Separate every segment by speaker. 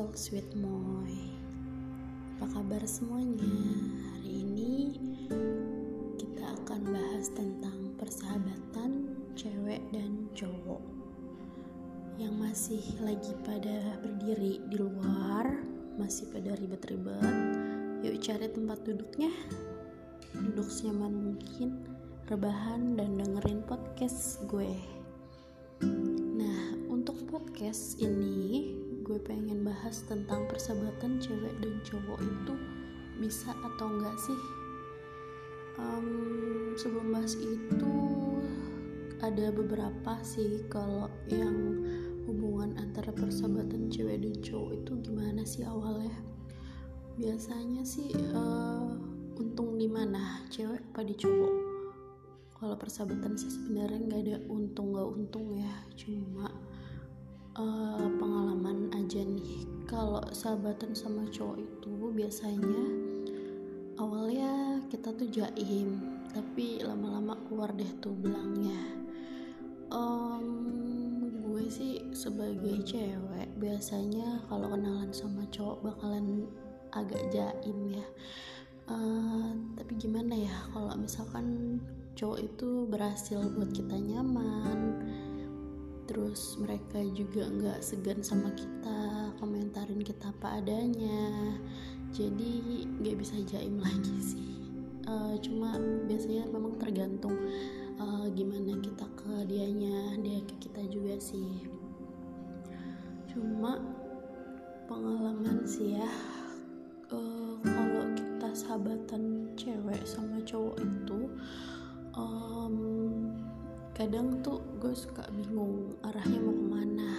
Speaker 1: Talks with Moy. Apa kabar semuanya? Hari ini kita akan bahas tentang persahabatan cewek dan cowok Yang masih lagi pada berdiri di luar Masih pada ribet-ribet. Yuk cari tempat duduknya. Duduk senyaman mungkin Rebahan dan dengerin podcast gue. Nah, untuk podcast ini gue pengen bahas tentang persahabatan cewek dan cowok itu bisa atau enggak sih? Um, sebelum bahas itu ada beberapa sih kalau yang hubungan antara persahabatan cewek dan cowok itu gimana sih awalnya? Biasanya sih uh, untung di mana cewek apa di cowok? Kalau persahabatan sih sebenarnya nggak ada untung nggak untung ya cuma uh, pengalaman aja nih. Kalau sahabatan sama cowok itu biasanya awalnya kita tuh jaim tapi lama-lama keluar deh tuh belangnya um, gue sih sebagai cewek biasanya kalau kenalan sama cowok bakalan agak jaim ya. Uh, tapi gimana ya kalau misalkan cowok itu berhasil buat kita nyaman terus mereka juga nggak segan sama kita komentarin kita apa adanya. Jadi nggak bisa jaim lagi sih. Uh, cuma biasanya memang tergantung uh, gimana kita ke dianya dia ke kita juga sih. Cuma pengalaman sih ya uh, kalau kita sahabatan cewek sama cowok itu um, kadang tuh gue suka bingung arahnya mau ke mana.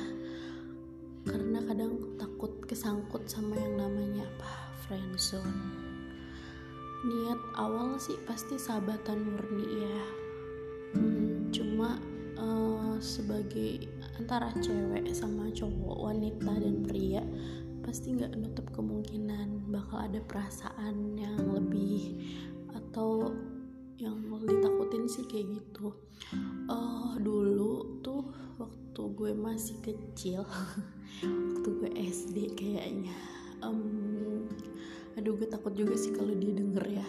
Speaker 1: Karena kadang takut kesangkut sama yang namanya apa friendzone. Niat awal sih pasti sahabatan murni ya. Hmm, cuma uh, sebagai antara cewek sama cowok wanita dan pria pasti nggak nutup kemungkinan bakal ada perasaan yang lebih atau yang ditakutin sih kayak gitu. Uh, dulu tuh waktu gue masih kecil waktu gue SD kayaknya um, aduh gue takut juga sih kalau dia denger ya.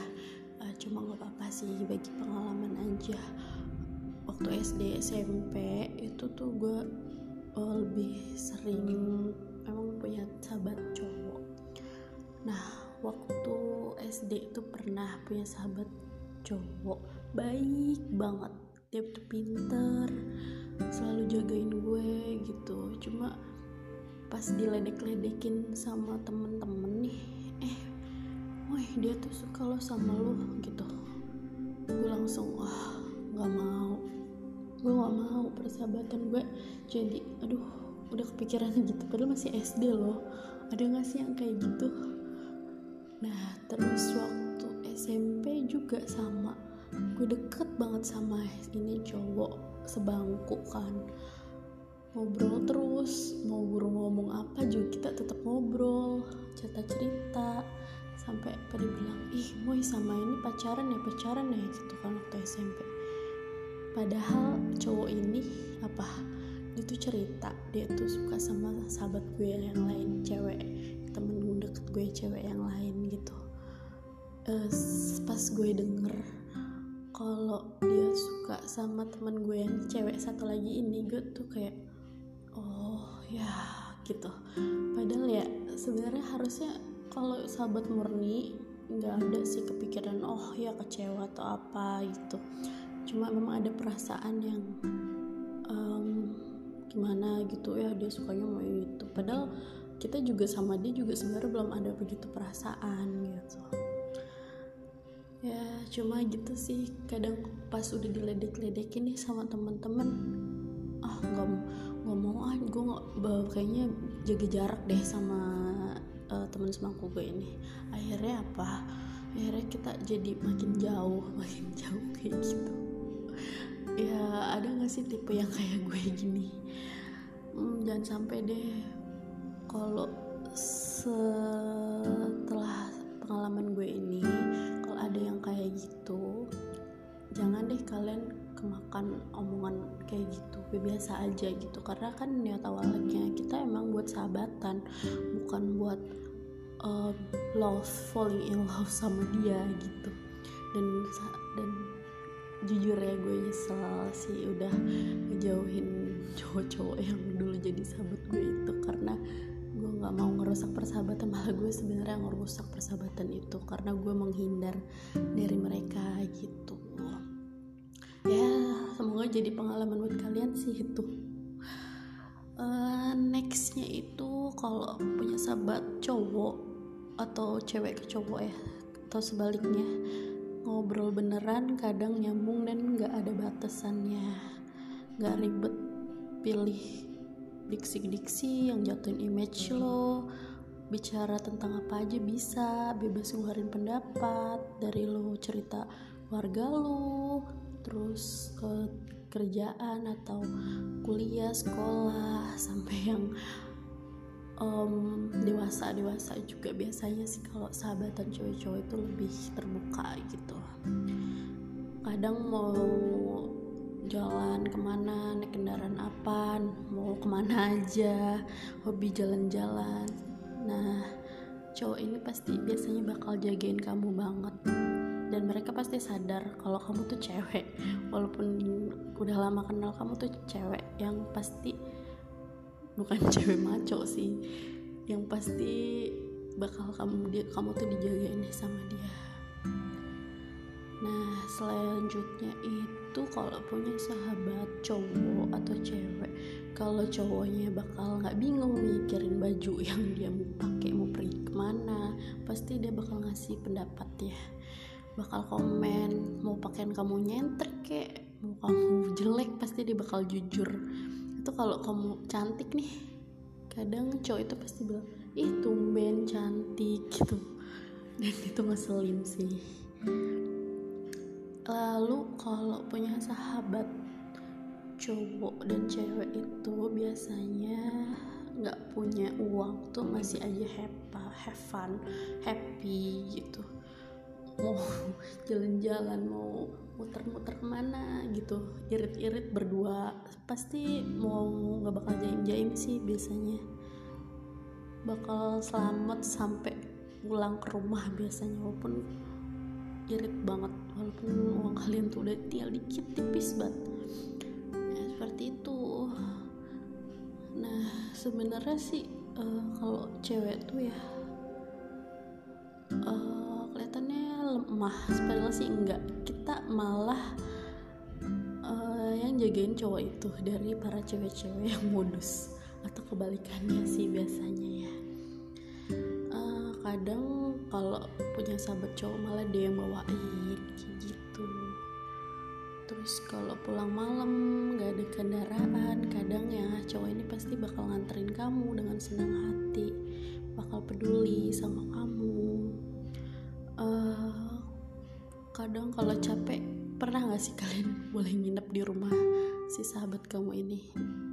Speaker 1: Uh, cuma nggak apa-apa sih bagi pengalaman aja. Waktu SD SMP itu tuh gue uh, lebih sering emang punya sahabat cowok. Nah waktu SD itu pernah punya sahabat cowok baik banget dia tuh pinter selalu jagain gue gitu. Cuma pas diledek-ledekin sama temen-temen nih eh woi dia tuh suka lo sama lo gitu. Gue langsung wah nggak mau. Gue nggak mau persahabatan gue jadi aduh udah kepikiran gitu padahal masih SD loh. Ada nggak sih yang kayak gitu? Nah terus waktu SMP juga sama. Gue deket banget sama ini cowok sebangku kan. Ngobrol terus mau guru ngomong apa juga kita tetap ngobrol cerita cerita sampai pada bilang ih boy sama ini pacaran ya pacaran ya gitu kan waktu SMP padahal cowok ini apa dia tuh cerita dia tuh suka sama sahabat gue yang lain cewek temen deket gue cewek yang lain gitu uh, pas gue denger kalau dia suka sama teman gue yang cewek satu lagi ini gue tuh kayak oh ya gitu. Padahal ya sebenarnya harusnya kalau sahabat murni nggak ada sih kepikiran oh ya kecewa atau apa gitu. Cuma memang ada perasaan yang um, gimana gitu ya dia sukanya mau itu. Padahal kita juga sama dia juga sebenarnya belum ada begitu perasaan gitu cuma gitu sih. Kadang pas udah diledek-ledekin nih sama teman-teman ah nggak nggak mau ah gue kayaknya jaga jarak deh sama uh, teman semangku gue ini. Akhirnya apa? Akhirnya kita jadi makin jauh makin jauh kayak gitu. Ya ada nggak sih tipe yang kayak gue gini? Hmm, jangan sampai deh. Kalau setelah pengalaman gue ini kayak gitu jangan deh kalian kemakan omongan kayak gitu. Biasa aja gitu karena kan niat awalnya kita emang buat sahabatan bukan buat uh, love falling in love sama dia gitu. Dan dan jujur ya gue nyesel sih udah ngejauhin cowok-cowok yang dulu jadi sahabat gue itu. Karena gue nggak mau ngerusak persahabatan malah gue sebenarnya ngerusak persahabatan itu karena gue menghindar dari mereka gitu. Ya semoga jadi pengalaman buat kalian sih itu uh, nextnya itu kalau punya sahabat cowok atau cewek ke cowok ya atau sebaliknya ngobrol beneran kadang nyambung dan nggak ada batasannya. Nggak ribet pilih diksi-diksi yang jatuhin image lo. Bicara tentang apa aja bisa bebas ngeluarin pendapat dari lo cerita warga lo terus ke kerjaan atau kuliah sekolah sampai yang um, dewasa dewasa juga biasanya sih kalau sahabatan cowok-cowok itu lebih terbuka gitu. Kadang mau jalan ke mana naik kendaraan apa mau ke mana aja hobi jalan-jalan. Nah cowok ini pasti biasanya bakal jagain kamu banget. Dan mereka pasti sadar kalau kamu tuh cewek. Walaupun udah lama kenal kamu tuh cewek yang pasti bukan cewek maco sih yang pasti bakal kamu dia kamu tuh dijagain sama dia nah selanjutnya itu kalau punya sahabat cowok atau cewek kalau cowoknya bakal nggak bingung mikirin baju yang dia mau pakai mau pergi ke mana pasti dia bakal ngasih pendapat ya. Bakal komen mau pakaian kamu nyenter kek mau kamu jelek pasti dia bakal jujur. Itu kalau kamu cantik nih kadang cowok itu pasti bilang ih tumben cantik gitu. Dan itu ngeselin sih lalu kalau punya sahabat cowok dan cewek itu biasanya nggak punya uang tuh masih aja happy, have fun, happy gitu. Mau jalan-jalan mau muter-muter ke mana gitu. Irit-irit berdua pasti mau nggak bakal jaim-jaim sih biasanya. Bakal selamat sampai pulang ke rumah biasanya walaupun irit banget walaupun uang kalian tuh udah tinggal dikit tipis banget. Ya, seperti itu. Nah sebenarnya sih uh, kalau cewek tuh ya uh, kelihatannya lemah. Padahal sih enggak. Kita malah uh, yang jagain cowok itu dari para cewek-cewek yang modus atau kebalikannya sih biasanya ya kadang kalau punya sahabat cowok malah dia yang bawain kayak gitu. Terus kalau pulang malam gak ada kendaraan kadang ya cowok ini pasti bakal nganterin kamu dengan senang hati bakal peduli sama kamu. Uh, kadang kalau capek pernah gak sih kalian boleh nginep di rumah si sahabat kamu ini?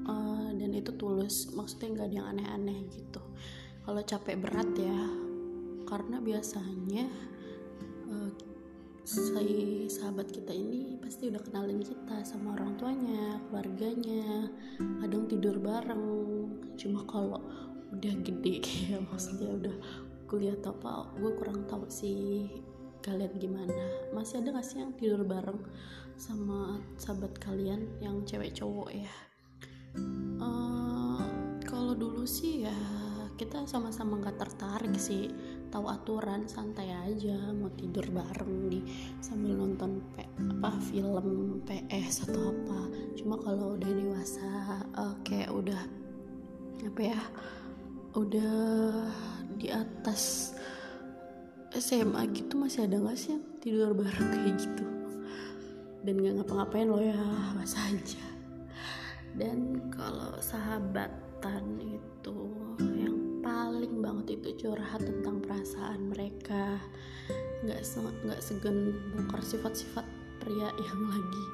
Speaker 1: Uh, dan itu tulus maksudnya nggak ada yang aneh-aneh gitu. Kalau capek berat ya karena biasanya uh, sahabat kita ini pasti udah kenalin kita sama orang tuanya, keluarganya, kadang tidur bareng. Cuma kalau udah gede kayak maksudnya udah kuliah atau apa gue kurang tahu sih kalian gimana. Masih ada gak sih yang tidur bareng sama sahabat kalian yang cewek cowok ya? Uh, kalau dulu sih ya kita sama-sama nggak tertarik sih tahu aturan santai aja mau tidur bareng di sambil nonton P, apa film PS atau apa. Cuma kalau udah dewasa uh, kayak udah apa ya udah di atas SMA gitu masih ada gak sih tidur bareng kayak gitu? Dan gak ngapa-ngapain loh ya masa aja. Dan kalau sahabatan itu yang paling banget itu curhat tentang perasaan mereka. Nggak nggak segan bongkar sifat-sifat pria yang lagi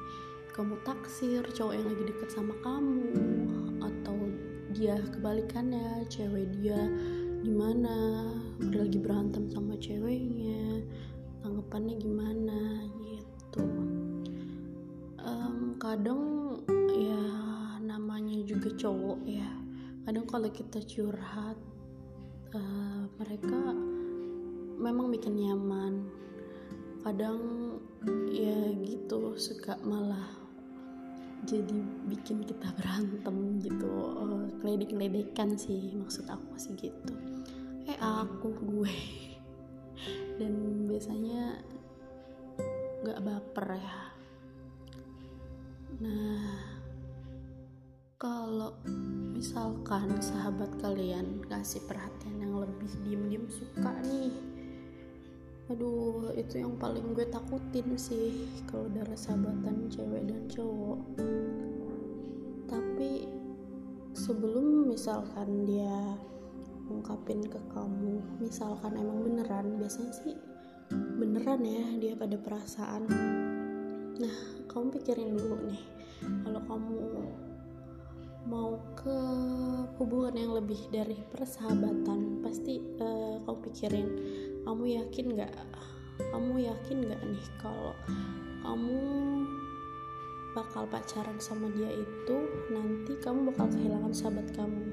Speaker 1: kamu taksir cowok yang lagi deket sama kamu atau dia kebalikannya cewek dia gimana udah lagi berantem sama ceweknya tanggapannya gimana gitu. Um, kadang ya cowok ya. Kadang kalau kita curhat uh, mereka memang bikin nyaman. Kadang ya gitu suka malah jadi bikin kita berantem gitu. Uh, keledek-keledekan sih maksud aku sih gitu. Eh aku gue. Dan biasanya nggak baper ya. Nah kalau misalkan sahabat kalian kasih perhatian yang lebih diem-diem suka nih aduh itu yang paling gue takutin sih kalau dari sahabatan cewek dan cowok. Tapi sebelum misalkan dia ungkapin ke kamu misalkan emang beneran biasanya sih beneran ya dia pada perasaan nah kamu pikirin dulu nih kalau kamu mau ke hubungan yang lebih dari persahabatan pasti uh, kamu pikirin kamu yakin nggak? Kamu yakin nggak nih kalau kamu bakal pacaran sama dia itu nanti kamu bakal kehilangan sahabat kamu?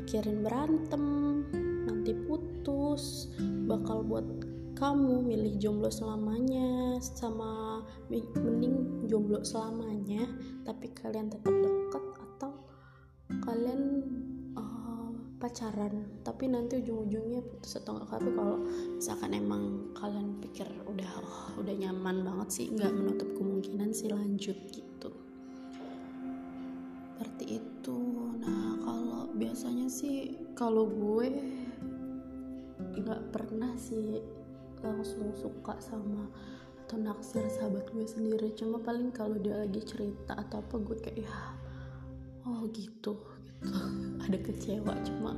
Speaker 1: Pikirin berantem nanti putus bakal buat kamu milih jomblo selamanya sama mending jomblo selamanya tapi kalian tetap dekat kalian uh, pacaran. Tapi nanti ujung-ujungnya putus atau enggak tapi kalau misalkan emang kalian pikir udah oh, udah nyaman banget sih nggak menutup kemungkinan sih lanjut gitu. Seperti itu. Nah kalau biasanya sih kalau gue nggak pernah sih langsung suka sama atau naksir sahabat gue sendiri. Cuma paling kalau dia lagi cerita atau apa gue kayak ya oh gitu gitu ada kecewa cuma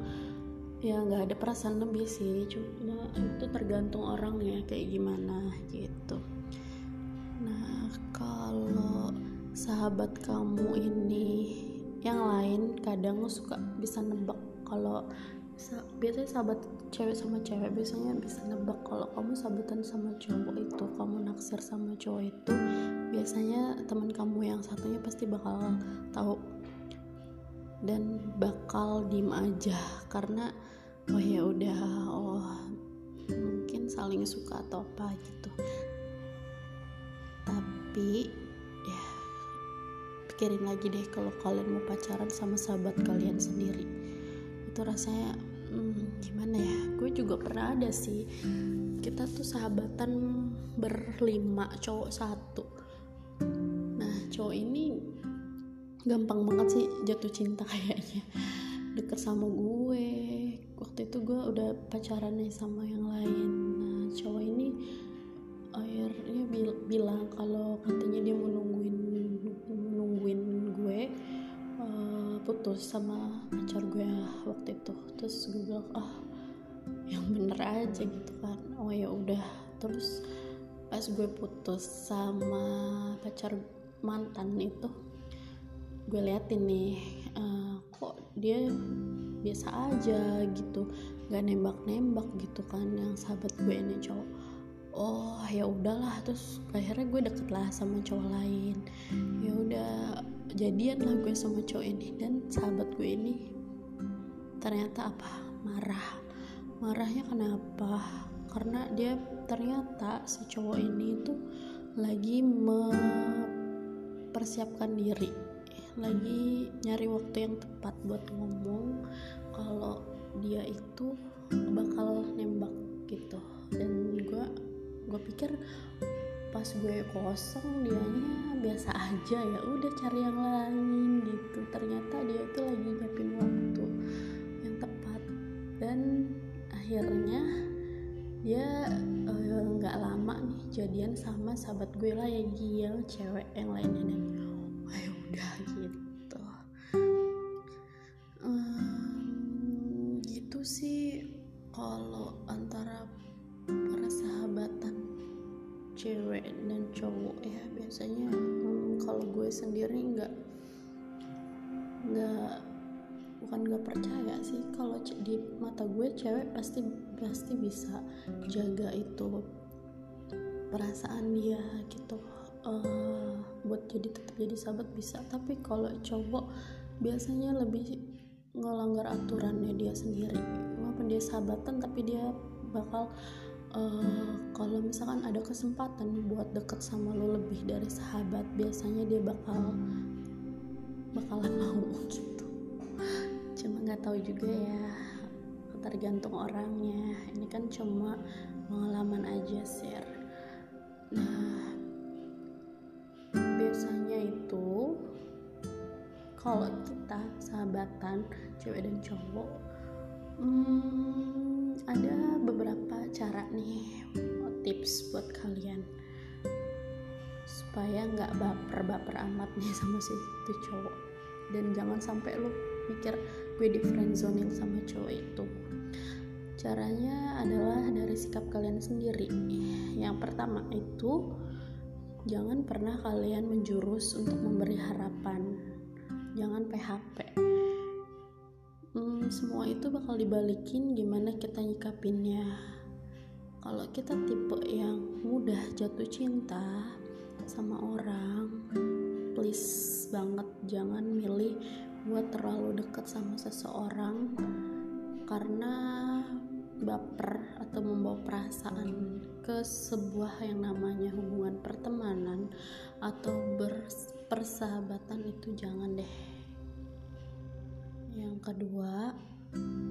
Speaker 1: ya nggak ada perasaan lebih sih cuma itu tergantung orangnya kayak gimana gitu. Nah kalau sahabat kamu ini yang lain kadang suka bisa nebak. Kalau biasanya sahabat cewek sama cewek biasanya bisa nebak. Kalau kamu sahabatan sama cowok itu kamu naksir sama cowok itu biasanya teman kamu yang satunya pasti bakal tahu dan bakal diem aja. Karena oh ya udah oh mungkin saling suka atau apa gitu. Tapi ya pikirin lagi deh kalau kalian mau pacaran sama sahabat kalian sendiri. Itu rasanya hmm, gimana ya? Gue juga pernah ada sih. Kita tuh sahabatan berlima cowok satu. Nah cowok ini gampang banget sih jatuh cinta kayaknya. Deket sama gue. Waktu itu gue udah pacaran nih sama yang lain. Nah cowok ini akhirnya bil bilang kalau katanya dia mau nungguin nungguin gue uh, putus sama pacar gue waktu itu. Terus gue bilang ah yang bener aja gitu kan. Oh ya udah. Terus pas gue putus sama pacar mantan itu gue liatin nih uh, kok dia biasa aja gitu nggak nembak-nembak gitu kan yang sahabat gue ini cowok. Oh ya udahlah terus akhirnya gue deket lah sama cowok lain. Ya udah jadian lah gue sama cowok ini dan sahabat gue ini ternyata apa? Marah. Marahnya kenapa? Karena dia ternyata si cowok ini itu lagi mempersiapkan diri lagi nyari waktu yang tepat buat ngomong kalau dia itu bakal nembak gitu. Dan gue gue pikir pas gue kosong dianya biasa aja ya udah cari yang lain gitu. Ternyata dia itu lagi nyiapin waktu yang tepat. Dan akhirnya dia eh, nggak uh, lama nih jadian sama sahabat gue lah yang yang cewek yang lainnya dan ayo udah gitu. Hmm, gitu sih kalau antara persahabatan cewek dan cowok ya biasanya hmm, kalau gue sendiri nggak nggak bukan nggak percaya sih kalau di mata gue cewek pasti pasti bisa jaga itu perasaan dia gitu uh, buat jadi tetap jadi sahabat bisa. Tapi kalau cowok biasanya lebih ngelanggar aturannya dia sendiri. Walaupun dia sahabatan tapi dia bakal uh, kalau misalkan ada kesempatan buat deket sama lo lebih dari sahabat biasanya dia bakal bakalan mau gitu. Cuma nggak tahu juga ya tergantung orangnya. Ini kan cuma pengalaman aja share nah biasanya itu kalau kita sahabatan cewek dan cowok hmm, ada beberapa cara nih tips buat kalian supaya nggak baper-baper amat nih sama si itu cowok. Dan jangan sampai lu mikir gue di friendzone sama cowok itu. Caranya adalah dari sikap kalian sendiri. Yang pertama itu jangan pernah kalian menjurus untuk memberi harapan. Jangan PHP hmm, semua itu bakal dibalikin gimana kita nyikapinnya? Kalau kita tipe yang mudah jatuh cinta sama orang please banget jangan milih buat terlalu dekat sama seseorang karena baper atau membawa perasaan ke sebuah yang namanya hubungan pertemanan atau persahabatan itu jangan deh. Yang kedua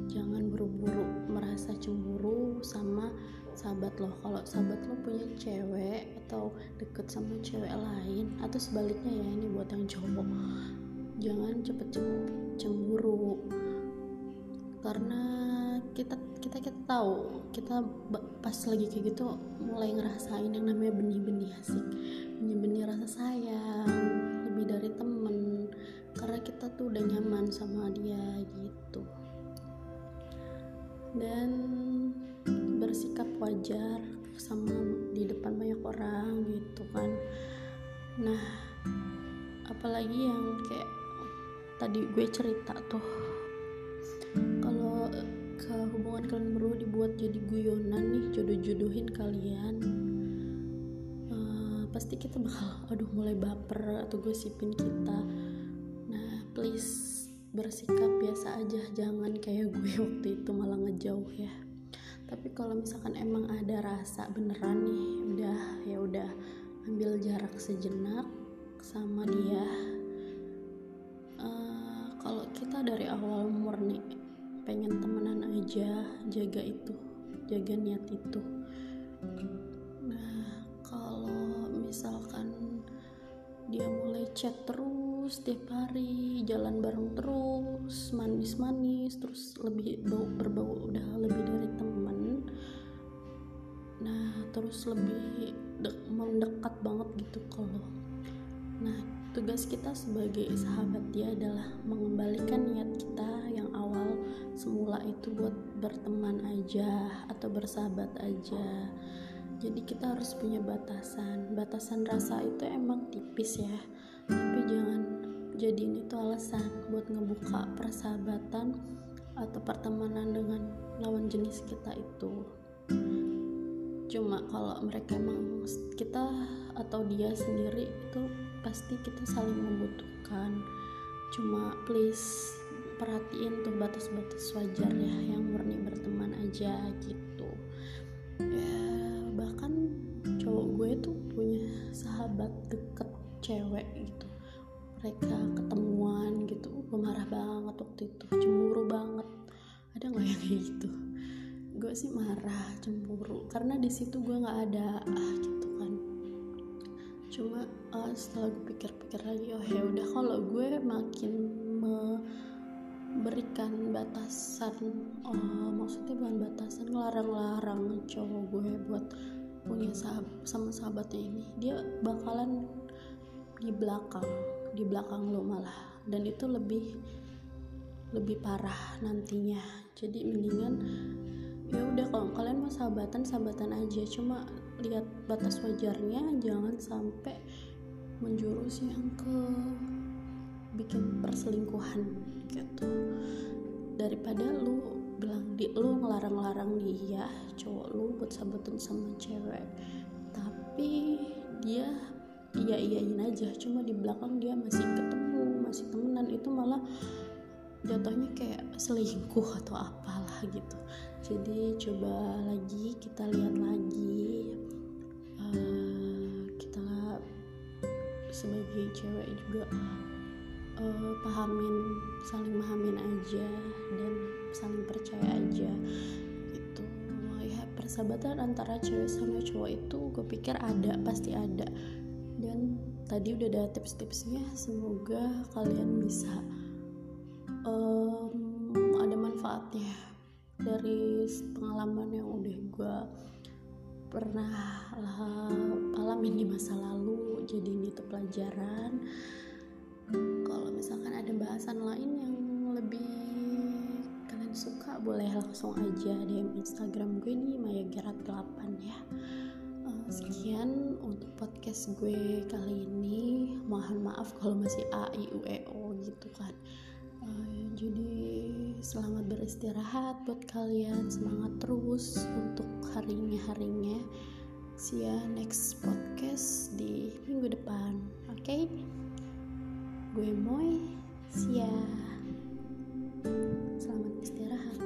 Speaker 1: jangan buru-buru merasa cemburu sama sahabat lo. Kalau sahabat lo punya cewek atau deket sama cewek lain atau sebaliknya ya ini buat yang cowok jangan cepet-cepet cemburu. Karena kita kita tahu kita pas lagi kayak gitu mulai ngerasain yang namanya benih-benih asik. Benih-benih rasa sayang lebih dari temen. Karena kita tuh udah nyaman sama dia gitu. Dan bersikap wajar sama di depan banyak orang gitu kan. Nah apalagi yang kayak tadi gue cerita tuh hubungan kalian berdua dibuat jadi guyonan nih jodoh-jodohin kalian. Pasti kita bakal aduh mulai baper atau gosipin kita. Nah please bersikap biasa aja. Jangan kayak gue waktu itu malah ngejauh ya. Tapi kalau misalkan emang ada rasa beneran nih udah ya udah. Ambil jarak sejenak sama dia. Uh, kalau kita dari awal murni pengen temenan aja jaga itu jaga niat itu. Misalkan dia mulai chat terus tiap hari jalan bareng terus manis-manis terus lebih bau berbau udah lebih dari temen. Nah terus lebih mendekat banget gitu kalau. Nah tugas kita sebagai sahabat dia adalah mengembalikan niat kita yang awal semula itu buat berteman aja atau bersahabat aja. Jadi kita harus punya batasan. Batasan rasa itu emang tipis ya. Tapi jangan jadiin itu alasan buat ngebuka persahabatan atau pertemanan dengan lawan jenis kita itu. Cuma kalau mereka emang kita atau dia sendiri itu pasti kita saling membutuhkan. Cuma please perhatiin tuh batas-batas wajar ya yang murni berteman aja gitu. Ya gue tuh punya sahabat deket cewek gitu. Mereka ketemuan gitu gue marah banget waktu itu cemburu banget. Ada nggak yang kayak gitu? Gue sih marah cemburu. Karena di situ gue nggak ada ah gitu kan. Cuma uh, setelah gue pikir-pikir lagi oh ya udah kalau gue makin memberikan batasan uh, maksudnya bukan batasan ngelarang-larang cowok gue buat punya sahabat sama sahabatnya ini dia bakalan di belakang di belakang lo malah. Dan itu lebih lebih parah nantinya. Jadi mendingan ya udah kalau kalian mau sahabatan sahabatan aja. Cuma lihat batas wajarnya jangan sampai menjurus yang ke bikin perselingkuhan gitu. Daripada lu bilang di lu ngelarang-larang dia cowok lu buat sahabatan sama cewek tapi dia iya iyain aja cuma di belakang dia masih ketemu masih temenan itu malah jatuhnya kayak selingkuh atau apalah gitu. Jadi coba lagi kita lihat lagi sebagai cewek juga uh, pahamin saling pahamin aja dan saling percaya aja itu ya persahabatan antara cewek sama cowok itu gue pikir ada pasti ada. Dan tadi udah ada tips-tipsnya semoga kalian bisa um, ada manfaatnya dari pengalaman yang udah gue pernah alamin di masa lalu jadi ini tuh pelajaran. Kalau misalkan ada bahasan lain yang lebih kalian suka boleh langsung aja DM Instagram gue nih Maya Gerat 8 ya. Uh, sekian untuk podcast gue kali ini. Mohon maaf kalau masih A I U E O gitu kan. Uh, jadi selamat beristirahat buat kalian. Semangat terus untuk harinya harinya see ya next podcast di minggu depan oke? Okay? gue Moy. See ya. Selamat istirahat